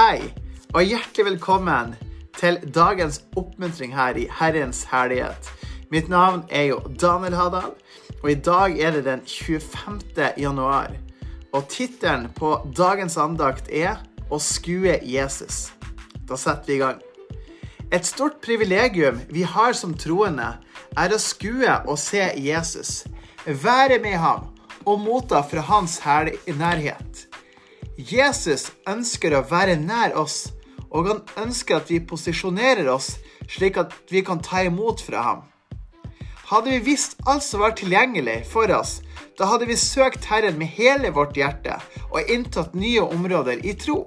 Hei, og hjertelig velkommen til dagens oppmuntring her i Herrens herlighet. Mitt navn er jo Daniel Hadal, og i dag er det den 25. januar. Og tittelen på dagens andakt er 'Å skue Jesus'. Da setter vi i gang. Et stort privilegium vi har som troende, er å skue og se Jesus, være med ham og motta fra hans nærhet. Jesus ønsker å være nær oss, og han ønsker at vi posisjonerer oss slik at vi kan ta imot fra ham. Hadde vi visst alt som var tilgjengelig for oss, da hadde vi søkt Herren med hele vårt hjerte og inntatt nye områder i tro.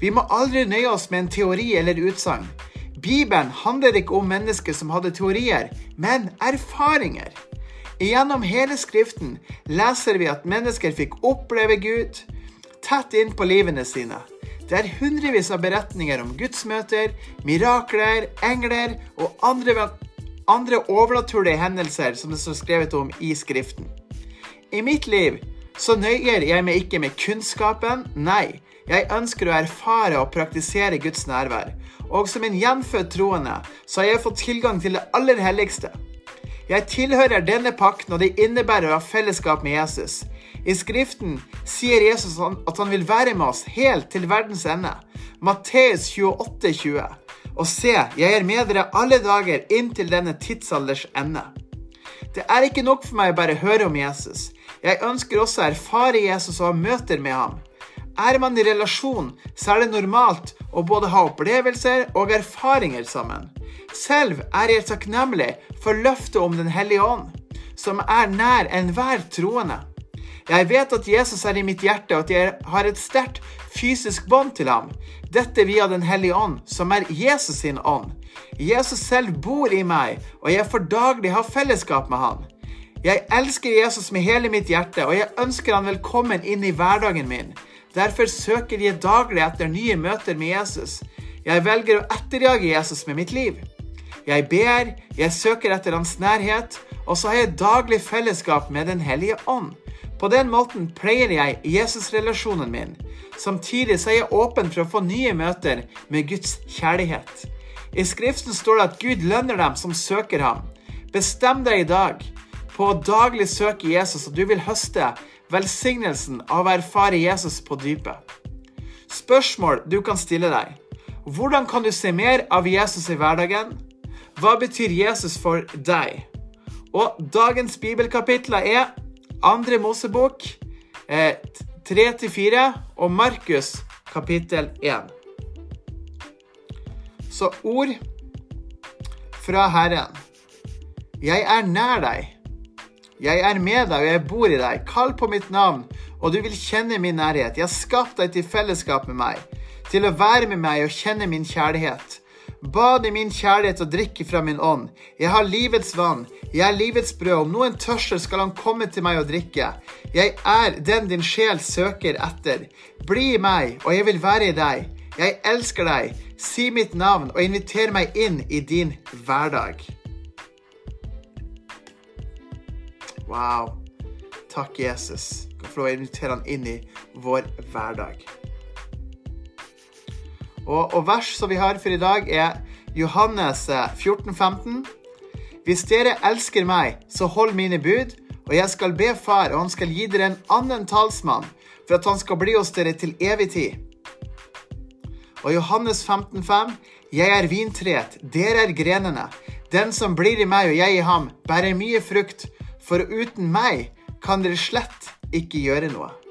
Vi må aldri nøye oss med en teori eller utsagn. Bibelen handler ikke om mennesker som hadde teorier, men erfaringer. Gjennom hele Skriften leser vi at mennesker fikk oppleve Gud tett inn på livene sine. Det er hundrevis av beretninger om gudsmøter, mirakler, engler og andre, andre overnaturlige hendelser som det står skrevet om i Skriften. I mitt liv så nøyer jeg meg ikke med kunnskapen, nei, jeg ønsker å erfare og praktisere Guds nærvær. Og som en gjenfødt troende så har jeg fått tilgang til det aller helligste. Jeg tilhører denne pakten, og det innebærer å ha fellesskap med Jesus. I Skriften sier Jesus at han vil være med oss helt til verdens ende. Matteus 28, 20. Og se, jeg er med dere alle dager inntil denne tidsalders ende. Det er ikke nok for meg å bare høre om Jesus. Jeg ønsker også å erfare Jesus og ha møter med ham. Er man i relasjon, så er det normalt å både ha opplevelser og erfaringer sammen. Selv er jeg takknemlig for løftet om Den hellige ånd, som er nær enhver troende. Jeg vet at Jesus er i mitt hjerte, og at jeg har et sterkt fysisk bånd til ham. Dette via Den hellige ånd, som er Jesus sin ånd. Jesus selv bor i meg, og jeg får daglig ha fellesskap med han. Jeg elsker Jesus med hele mitt hjerte, og jeg ønsker han velkommen inn i hverdagen min. Derfor søker jeg daglig etter nye møter med Jesus. Jeg velger å etterjage Jesus med mitt liv. Jeg ber, jeg søker etter hans nærhet, og så har jeg daglig fellesskap med Den hellige ånd. På den måten pleier jeg Jesus-relasjonen min. Samtidig er jeg åpen for å få nye møter med Guds kjærlighet. I Skriften står det at Gud lønner dem som søker ham. Bestem deg i dag på å daglig søke Jesus, og du vil høste velsignelsen av å erfare Jesus på dypet. Spørsmål du kan stille deg. Hvordan kan du se mer av Jesus i hverdagen? Hva betyr Jesus for deg? Og dagens bibelkapitler er Andre Mosebok 3-4 eh, og Markus kapittel 1. Så ord fra Herren. Jeg er nær deg jeg er med deg, og jeg bor i deg. Kall på mitt navn, og du vil kjenne min nærhet. Jeg har skapt deg til fellesskap med meg, til å være med meg og kjenne min kjærlighet. Bad i min kjærlighet og drikke fra min ånd. Jeg har livets vann, jeg er livets brød. Om noen tørster, skal han komme til meg og drikke. Jeg er den din sjel søker etter. Bli i meg, og jeg vil være i deg. Jeg elsker deg. Si mitt navn og inviter meg inn i din hverdag. Wow. Takk, Jesus. for å invitere han inn i vår hverdag. Og, og vers som vi har for i dag, er Johannes 14, eh, 15. Hvis dere elsker meg, så hold mine bud, og jeg skal be Far, og han skal gi dere en annen talsmann, for at han skal bli hos dere til evig tid. Og Johannes 15, 5. Jeg er vintreet, dere er grenene. Den som blir i meg og jeg i ham, bærer mye frukt, for uten meg kan dere slett ikke gjøre noe.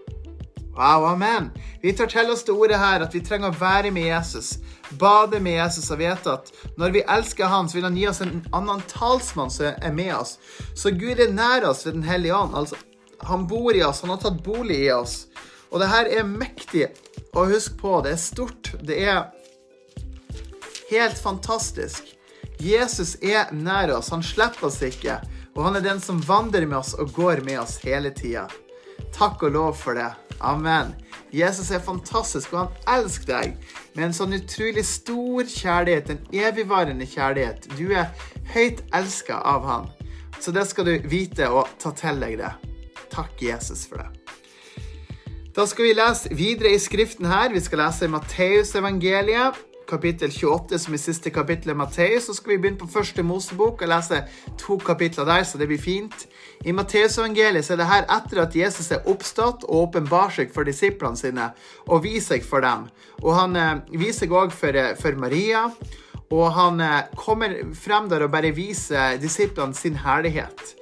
Wow, amen. Vi tar til oss det ordet her at vi trenger å være med Jesus, bade med Jesus og vite at når vi elsker Han, så vil Han gi oss en annen talsmann som er med oss. Så Gud er nær oss ved Den hellige ånd. Altså, han bor i oss, han har tatt bolig i oss. Og det her er mektig å huske på. Det er stort. Det er helt fantastisk. Jesus er nær oss. Han slipper oss ikke. Og han er den som vandrer med oss og går med oss hele tida. Takk og lov for det. Amen. Jesus er fantastisk, og han elsker deg med en sånn utrolig stor kjærlighet, en evigvarende kjærlighet. Du er høyt elska av han. Så det skal du vite og ta til deg det. Takk, Jesus, for det. Da skal vi lese videre i Skriften her. Vi skal lese Matteusevangeliet, kapittel 28, som er siste kapittel i Matteus. Så skal vi begynne på første Mosebok og lese to kapitler der, så det blir fint. I Matteusevangeliet er det her etter at Jesus er oppstått og åpenbarer seg for disiplene sine og viser seg for dem. Og han eh, viser seg òg for, eh, for Maria. Og han eh, kommer frem der og bare viser disiplene sin herlighet.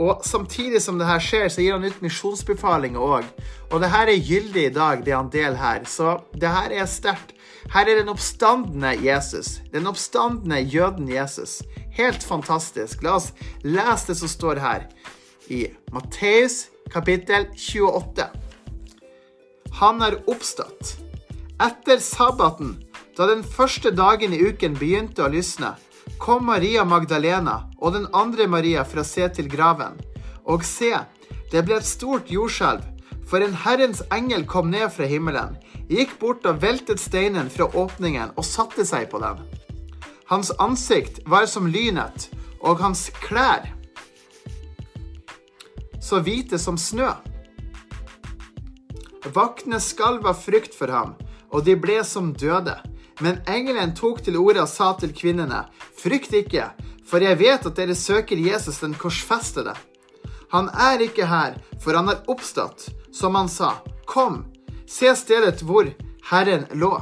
Og samtidig som det her skjer, så gir han ut misjonsbefalinger òg. Og det her er gyldig i dag, det han deler her. Så det her er sterkt. Her er den oppstandende Jesus. Den oppstandende jøden Jesus. Helt fantastisk. La oss lese det som står her i Matteus kapittel 28. Han er oppstått. Etter sabbaten, da den første dagen i uken begynte å lysne, kom Maria Magdalena og den andre Maria for å se til graven. Og se, det ble et stort jordskjelv, for en Herrens engel kom ned fra himmelen, gikk bort og veltet steinen fra åpningen og satte seg på den. Hans ansikt var som lynet, og hans klær så hvite som snø. Vaktene skalv av frykt for ham, og de ble som døde. Men engelen tok til orde og sa til kvinnene, frykt ikke, for jeg vet at dere søker Jesus den korsfestede. Han er ikke her, for han er oppstått, som han sa. Kom, se stedet hvor Herren lå.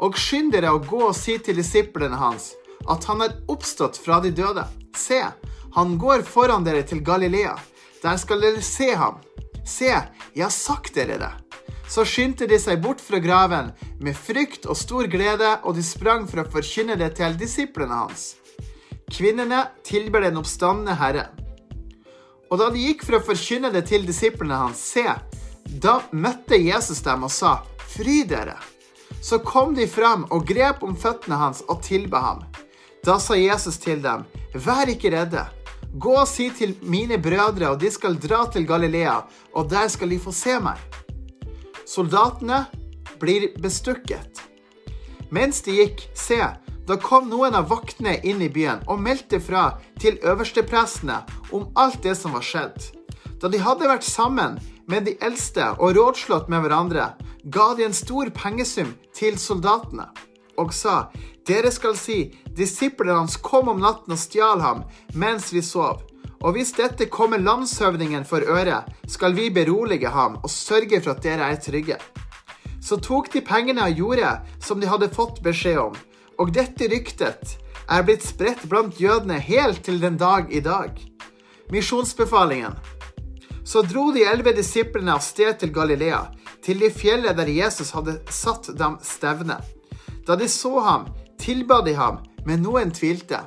Og skynd dere å gå og si til disiplene hans at han er oppstått fra de døde. Se, han går foran dere til Galilea. Der skal dere se ham. Se, jeg har sagt dere det. Så skyndte de seg bort fra graven med frykt og stor glede, og de sprang for å forkynne det til disiplene hans. Kvinnene tilber den oppstandende Herre. Og da de gikk for å forkynne det til disiplene hans, se, da møtte Jesus dem og sa, Fry dere. Så kom de fram og grep om føttene hans og tilba ham. Da sa Jesus til dem, Vær ikke redde. Gå og si til mine brødre, og de skal dra til Galilea, og der skal de få se meg. Soldatene blir bestukket. Mens de gikk, se, da kom noen av vaktene inn i byen og meldte fra til øversteprestene om alt det som var skjedd. Da de hadde vært sammen med de eldste og rådslått med hverandre, ga de en stor pengesum til soldatene og sa, dere skal si, disiplene hans kom om natten og stjal ham mens vi sov. Og hvis dette kommer landshøvdingen for øre, skal vi berolige ham og sørge for at dere er trygge. Så tok de pengene og gjorde som de hadde fått beskjed om, og dette ryktet er blitt spredt blant jødene helt til den dag i dag. Misjonsbefalingen. Så dro de elleve disiplene av sted til Galilea, til de fjellet der Jesus hadde satt dem stevne. Da de så ham, tilba de ham, men noen tvilte.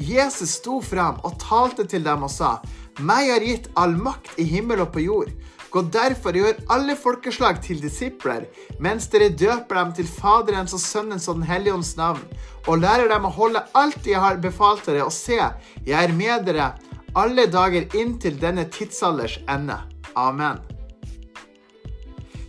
Jesus sto fram og talte til dem og sa, Meg er gitt all makt i himmel og på jord. Gå derfor og gjør alle folkeslag til disipler, mens dere døper dem til Faderens og Sønnens og Den hellige ånds navn, og lærer dem å holde alt jeg har befalt dere, og se, jeg er med dere alle dager inntil denne tidsalders ende. Amen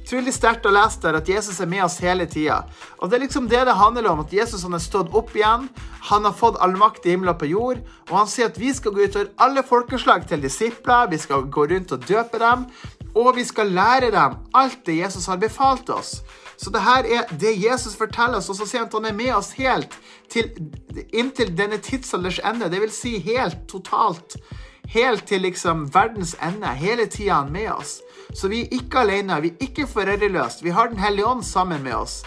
utrolig sterkt å lese der at Jesus er med oss hele tida. Og det er liksom det det handler om, at Jesus han er stått opp igjen. Han har fått all makt i himmelen og på jord. Og han sier at vi skal gå ut og alle folkeslag til disipler. Vi skal gå rundt og døpe dem. Og vi skal lære dem alt det Jesus har befalt oss. Så det her er det Jesus forteller oss, og så sier han at han er med oss helt til, inntil denne tidsalders ende. Det vil si helt totalt helt til liksom verdens ende. Hele tida med oss. Så vi er ikke alene, vi er ikke foreldreløse. Vi har Den hellige ånd sammen med oss.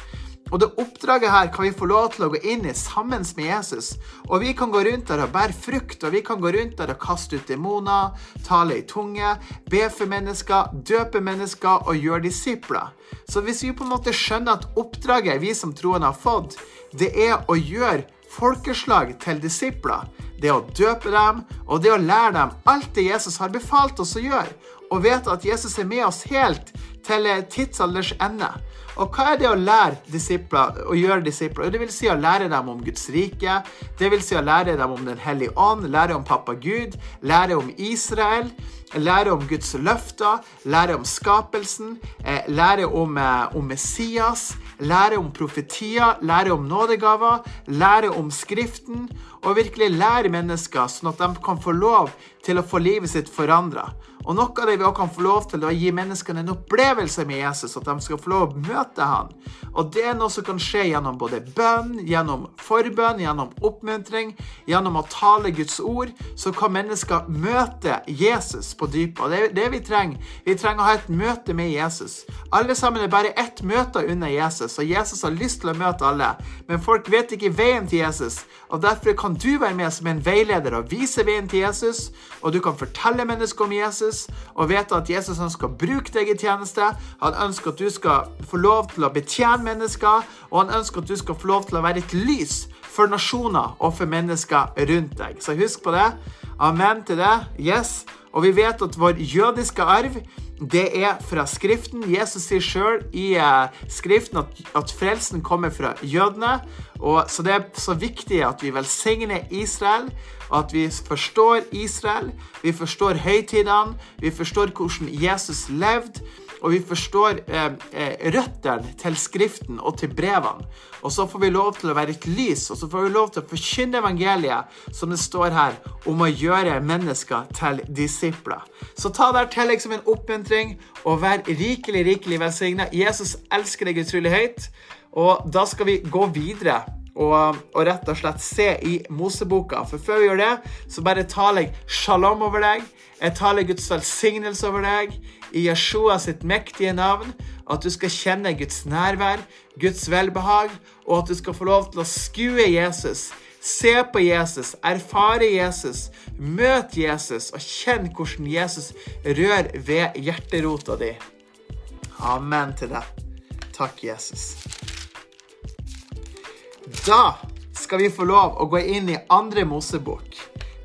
Og det oppdraget her kan vi få lov til å gå inn i sammen med Jesus. Og vi kan gå rundt der og bære frukt, og vi kan gå rundt der og kaste ut demoner, tale i tunge, be for mennesker, døpe mennesker og gjøre disipler. Så hvis vi på en måte skjønner at oppdraget vi som troende har fått, det er å gjøre folkeslag til disipler, det å døpe dem og det å lære dem alt det Jesus har befalt oss å gjøre, og vet at Jesus er med oss helt til tidsalders ende. Og hva er det å lære disipler, å gjøre disipler? Det vil si å lære dem om Guds rike, det vil si å lære dem om Den hellige ånd, lære om pappa Gud, lære om Israel, lære om Guds løfter, lære om skapelsen, eh, lære om, eh, om Messias, lære om profetier, lære om nådegaver, lære om Skriften, og virkelig lære mennesker sånn at de kan få lov til å få livet sitt forandra. Og noe av det vi også kan få lov til, er å gi menneskene en opplevelse med Jesus, at de skal få lov å møte han. Og det er noe som kan skje gjennom både bønn, gjennom forbønn, gjennom oppmuntring, gjennom å tale Guds ord. Så kan mennesker møte Jesus på dypet. Og det er det vi trenger. Vi trenger å ha et møte med Jesus. Alle sammen er bare ett møte under Jesus, og Jesus har lyst til å møte alle. Men folk vet ikke veien til Jesus, og derfor kan du være med som en veileder og vise veien til Jesus, og du kan fortelle mennesker om Jesus og vet at Jesus ønsker å bruke deg i tjeneste. Han ønsker at du skal få lov til å betjene mennesker, og han ønsker at du skal få lov til å være et lys for nasjoner og for mennesker rundt deg. Så husk på det. Amen til det. Yes. Og vi vet at vår jødiske arv det er fra Skriften. Jesus sier sjøl i uh, Skriften at, at, frelsen kommer fra jødene. Og, så det er så viktig at vi velsigner Israel, at vi forstår Israel. Vi forstår høytidene, vi forstår hvordan Jesus levde. Og vi forstår eh, eh, røttene til Skriften og til brevene. Og så får vi lov til å være et lys, og så får vi lov til å forkynne evangeliet, som det står her, om å gjøre mennesker til disipler. Så ta det til deg som en oppmuntring, og vær rikelig, rikelig velsigna. Jesus elsker deg utrolig høyt, og da skal vi gå videre og, og, rett og slett se i Moseboka. For før vi gjør det, så bare taler jeg shalom over deg. Jeg taler Guds velsignelse over deg i Yeshua sitt mektige navn. At du skal kjenne Guds nærvær, Guds velbehag, og at du skal få lov til å skue Jesus. Se på Jesus, erfare Jesus, møt Jesus og kjenn hvordan Jesus rør ved hjerterota di. Amen til deg. Takk, Jesus. Da skal vi få lov å gå inn i andre Mosebok.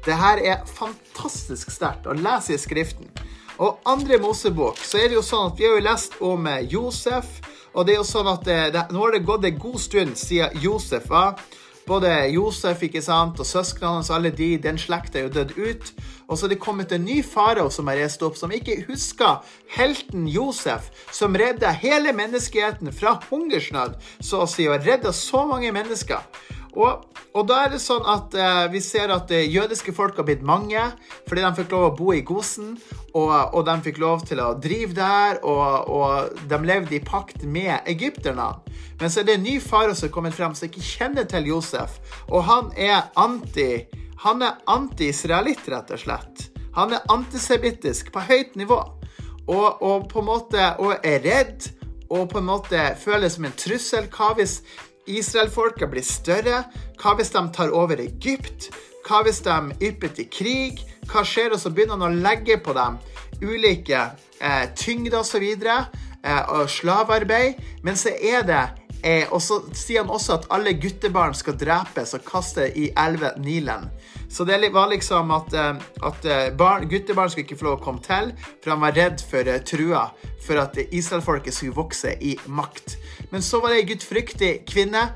Det her er fantastisk sterkt å lese i Skriften. Og andre Mosebok så er det jo sånn at vi har jo lest om eh, Josef. Og det er jo sånn at det, det, nå har det gått en god stund siden Josef var. Både Josef ikke sant, og søsknene hans, alle de, den slekta er jo dødd ut. Og så er det kommet en ny farao som er reist opp, som ikke husker helten Josef, som redda hele menneskeheten fra hungersnød, så å si, og redda så mange mennesker. Og, og, da er det sånn at eh, vi ser at det jødiske folk har blitt mange fordi de fikk lov å bo i Gosen, og, og de fikk lov til å drive der, og, og de levde i pakt med egypterne. Men så er det en ny fare som er kommet frem som ikke kjenner til Josef, og han er anti han er anti-israelitt, rett og slett. Han er antisemittisk på høyt nivå. Og, på en måte og er redd og på en måte føler som en trussel. Hva hvis Israelfolket blir større? Hva hvis de tar over Egypt? Hva hvis de ypper til krig? Hva skjer? Og så begynner han å legge på dem ulike eh, tyngder osv. Eh, og slavearbeid. Men så er det eh, Og så sier han også at alle guttebarn skal drepes og kastes i elven Nilen. Så det var liksom at, eh, at eh, barn, guttebarn skulle ikke få lov å komme til, for han var redd for uh, trua, for at israelfolket skulle vokse i makt. Men så var det ei gudfryktig kvinne.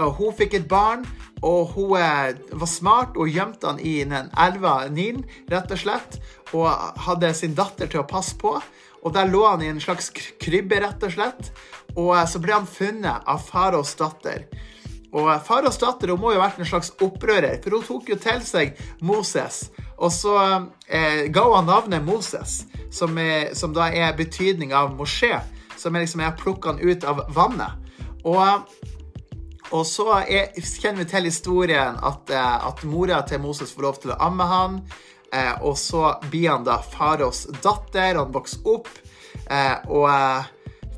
og Hun fikk et barn, og hun var smart og gjemte han i den elva Nilen, rett og slett, og hadde sin datter til å passe på. Og der lå han i en slags krybbe, rett og slett. Og så ble han funnet av faraos datter. Og Faras datter må jo ha vært en slags opprører, for hun tok jo til seg Moses. Og så eh, ga hun navnet Moses, som, er, som, da er betydning av Moshe. Som er liksom jeg plukka han ut av vannet. Og, og så er, kjenner vi til historien at, eh, at mora til Moses får lov til å amme han. Eh, og så blir han da faraos datter, han vokser opp. Eh, og eh,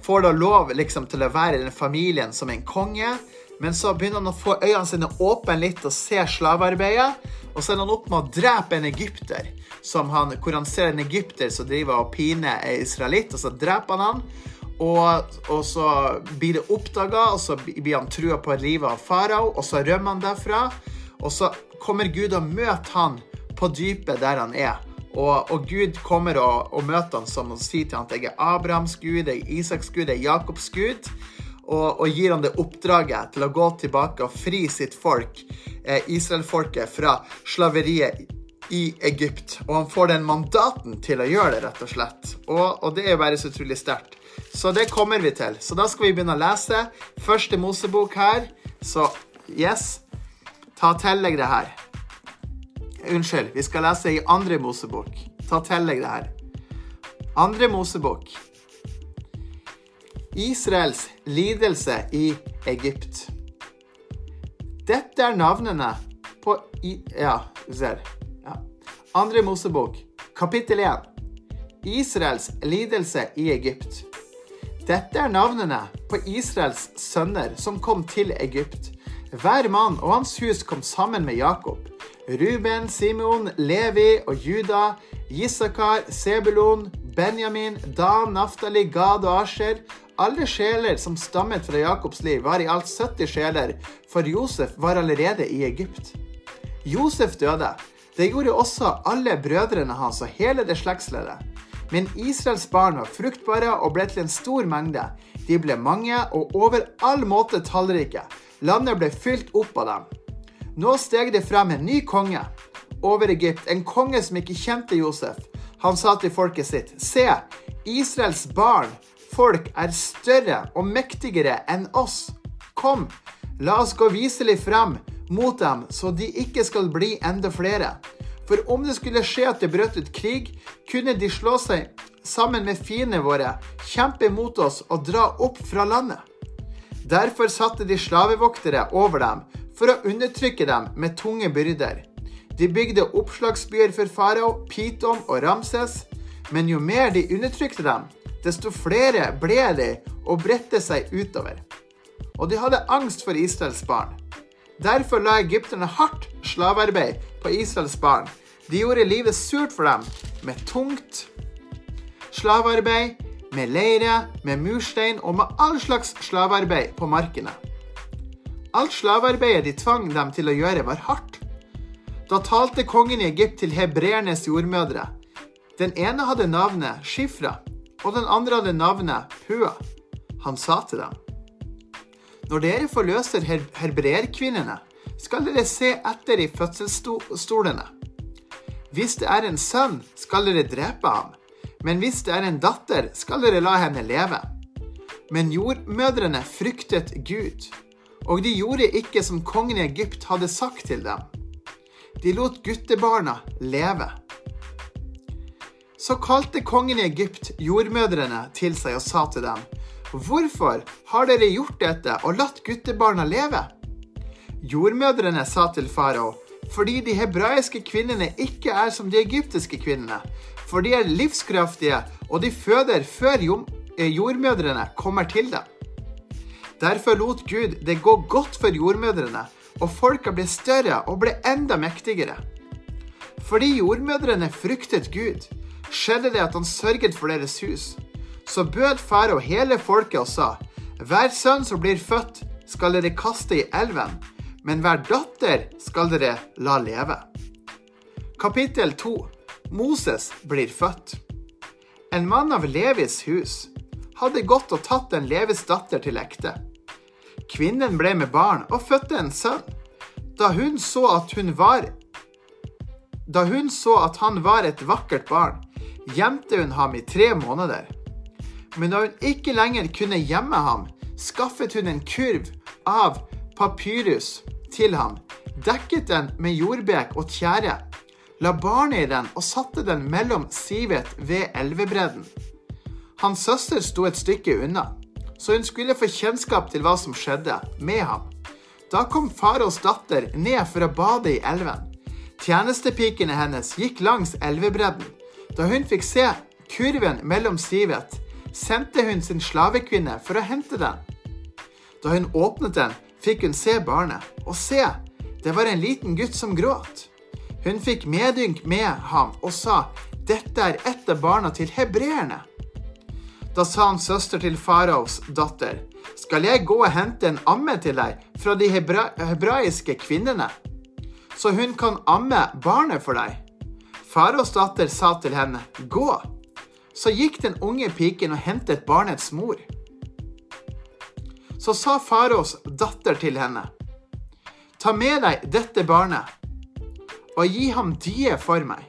får da lov liksom til å være i den familien som en konge. Men så begynner han å få øynene sine åpne litt og se slavearbeidet. Og så ender han opp med å drepe en egypter, han, hvor han ser en egypter som driver og piner en israelitt, og så dreper han han. Og, og så blir det oppdaga, og så blir han trua på livet av farao, og så rømmer han derfra. Og så kommer Gud og møter han på dypet der han er. Og, og Gud kommer og, og møter han som og sier til han at jeg er Abrahams gud, jeg er Isaks gud, jeg er Jakobs gud og, og, gir han det oppdraget til å gå tilbake og fri sitt folk, eh, Israelfolket, fra slaveriet i Egypt. Og han får den mandaten til å gjøre det, rett og slett. Og, og det er jo bare så utrolig sterkt. Så det kommer vi til. Så da skal vi begynne å lese. Første Mosebok her. Så yes, ta til deg det her. Unnskyld, vi skal lese i andre Mosebok. Ta til deg det her. Andre Mosebok. Israels lidelse i Egypt. Dette er navnene på I Ja, ser. Ja. Andre Mosebok, kapittel 1. Israels lidelse i Egypt. Dette er navnene på Israels sønner som kom til Egypt. Hver mann og hans hus kom sammen med Jakob. Ruben, Simeon, Levi og Juda, Isakar, Sebulon, Benjamin, Dan, Naftali, Gad og Asher. Alle sjeler som stammet fra Jakobs liv, var i alt 70 sjeler, for Josef var allerede i Egypt. Josef døde. Det gjorde også alle brødrene hans og hele det slektsleddet. Men Israels barn var fruktbare og ble til en stor mengde. De ble mange og over all måte tallrike. Landet ble fylt opp av dem. Nå steg det frem en ny konge over Egypt, en konge som ikke kjente Josef. Han sa til folket sitt, se, Israels barn, folk, er større og mektigere enn oss. Kom, la oss gå viselig frem mot dem, så de ikke skal bli enda flere. For om det skulle skje at det brøt ut krig, kunne de slå seg sammen med fiendene våre, kjempe mot oss og dra opp fra landet. Derfor satte de slavevoktere over dem for å undertrykke dem med tunge byrder. De bygde oppslagsbyer for farao, Piton og Ramses, men jo mer de undertrykte dem, desto flere ble de og bredte seg utover. Og de hadde angst for Israels barn. Derfor la egypterne hardt slavearbeid på Israels barn. De gjorde livet surt for dem med tungt slavearbeid, med leire, med murstein og med all slags slavearbeid på markene. Alt slavearbeidet de tvang dem til å gjøre, var hardt. Da talte kongen i Egypt til hebreernes jordmødre. Den ene hadde navnet Shifra, og den andre hadde navnet Pua. Han sa til dem, Når dere forløser her hebreerkvinnene, skal dere se etter i fødselsstolene. Hvis det er en sønn, skal dere drepe ham, men hvis det er en datter, skal dere la henne leve. Men jordmødrene fryktet Gud, og de gjorde ikke som kongen i Egypt hadde sagt til dem. De lot guttebarna leve. Så kalte kongen i Egypt jordmødrene til seg og sa til dem, Hvorfor har dere gjort dette og latt guttebarna leve? Jordmødrene sa til farao, fordi de hebraiske kvinnene ikke er som de egyptiske kvinnene. For de er livskraftige, og de føder før jordmødrene kommer til dem. Derfor lot Gud det gå godt for jordmødrene, og folka ble større og ble enda mektigere. Fordi jordmødrene fryktet Gud, skjedde det at han sørget for deres hus. Så bød farao hele folket og sa, hver sønn som blir født, skal dere kaste i elven, men hver datter skal dere la leve. Kapittel 2 Moses blir født. En mann av Levis hus hadde gått og tatt en Levis datter til ekte. Kvinnen ble med barn og fødte en sønn. Da hun så at hun var Da hun så at han var et vakkert barn, gjemte hun ham i tre måneder. Men da hun ikke lenger kunne gjemme ham, skaffet hun en kurv av papyrus til ham, dekket den med jordbek og tjære, la barnet i den og satte den mellom sivet ved elvebredden. Hans søster sto et stykke unna, så hun skulle få kjennskap til hva som skjedde med ham. Da kom faraos datter ned for å bade i elven. Tjenestepikene hennes gikk langs elvebredden. Da hun fikk se kurven mellom sivet, sendte hun sin slavekvinne for å hente den. Da hun åpnet den, fikk hun se barnet, og se, det var en liten gutt som gråt. Hun fikk medynk med ham og sa, dette er ett av barna til hebreerne. Da sa han søster til faraos datter, skal jeg gå og hente en amme til deg fra de hebra hebraiske kvinnene, så hun kan amme barnet for deg? Faraos datter sa til henne, gå. Så gikk den unge piken og hentet barnets mor. Så sa faraos datter til henne, ta med deg dette barnet og gi ham die for meg,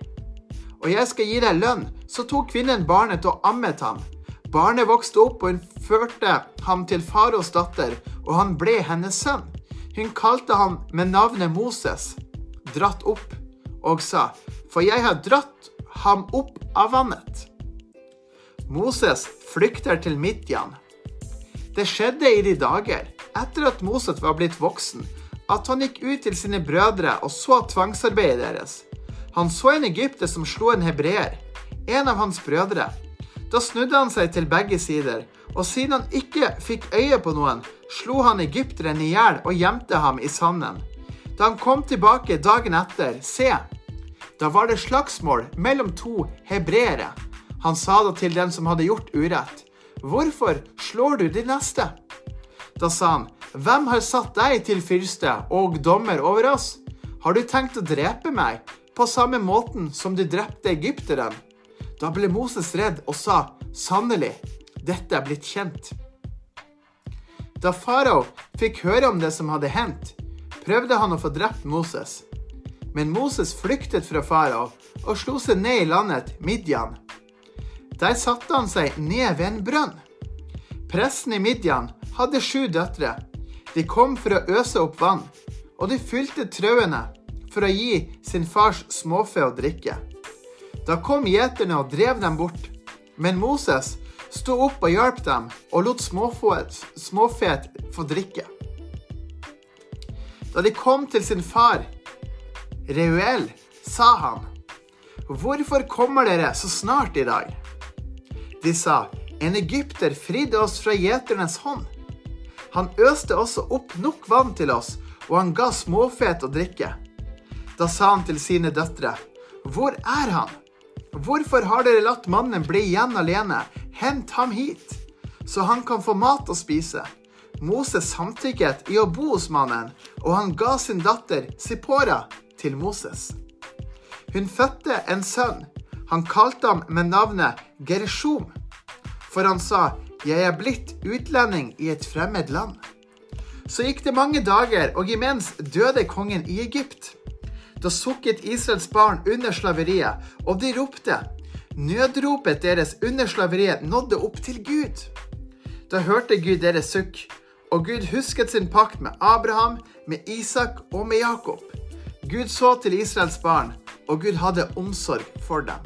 og jeg skal gi deg lønn. Så tok kvinnen barnet og ammet ham. Barnet vokste opp, og hun førte ham til faraos datter, og han ble hennes sønn. Hun kalte ham med navnet Moses, dratt opp, og sa, for jeg har dratt ham opp av vannet. Moses flykter til Midjan. Det skjedde i de dager, etter at Moses var blitt voksen, at han gikk ut til sine brødre og så tvangsarbeidet deres. Han så en egypter som slo en hebreer, en av hans brødre. Da snudde han seg til begge sider, og siden han ikke fikk øye på noen, slo han egypteren i hjel og gjemte ham i sanden. Da han kom tilbake dagen etter, se, da var det slagsmål mellom to hebreere. Han sa da til den som hadde gjort urett, Hvorfor slår du de neste? Da sa han, Hvem har satt deg til fyrste og dommer over oss? Har du tenkt å drepe meg, på samme måten som du drepte egypteren? Da ble Moses redd og sa, Sannelig, dette er blitt kjent. Da farao fikk høre om det som hadde hendt, prøvde han å få drept Moses. Men Moses flyktet fra farao og slo seg ned i landet Midjan. Der satte han seg ned ved en brønn. Presten i Midjan hadde sju døtre. De kom for å øse opp vann, og de fylte trauene for å gi sin fars småfe å drikke. Da kom gjeterne og drev dem bort. Men Moses sto opp og hjalp dem, og lot småfet få drikke. Da de kom til sin far, Reuel, sa han, Hvorfor kommer dere så snart i dag? De sa, En egypter fridde oss fra gjeternes hånd. Han øste også opp nok vann til oss, og han ga småfet å drikke. Da sa han til sine døtre, Hvor er han? Hvorfor har dere latt mannen bli igjen alene? Hent ham hit, så han kan få mat å spise. Moses samtykket i å bo hos mannen, og han ga sin datter Sippora til Moses. Hun fødte en sønn. Han kalte ham med navnet Gershom, for han sa, 'Jeg er blitt utlending i et fremmed land'. Så gikk det mange dager, og imens døde kongen i Egypt. Da sukket Israels barn under slaveriet, og de ropte. Nødropet deres under slaveriet nådde opp til Gud. Da hørte Gud deres sukk, og Gud husket sin pakt med Abraham, med Isak og med Jakob. Gud så til Israels barn, og Gud hadde omsorg for dem.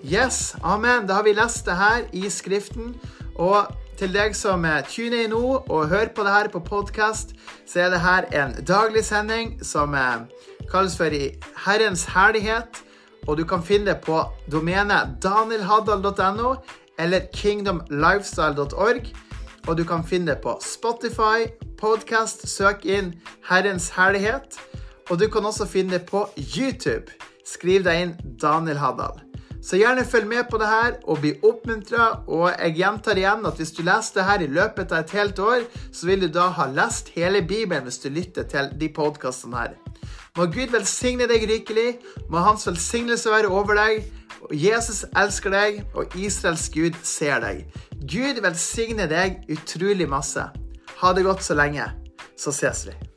Yes, amen. Da har vi lest det her i Skriften. Og til deg som tuner inn nå og hører på det her på podkast, så er det her en daglig sending som kalles for I Herrens herlighet. Og du kan finne det på domenet danielhaddal.no eller kingdomlifestyle.org. Og du kan finne det på Spotify, podkast, søk inn Herrens herlighet. Og du kan også finne det på YouTube. Skriv deg inn Daniel Haddal. Så gjerne følg med på det her og bli oppmuntra. Og jeg gjentar igjen at hvis du leser det her i løpet av et helt år, så vil du da ha lest hele Bibelen hvis du lytter til de podkastene her. Må Gud velsigne deg rikelig. Må Hans velsignelse være over deg. Og Jesus elsker deg, og Israels Gud ser deg. Gud velsigne deg utrolig masse. Ha det godt så lenge. Så ses vi.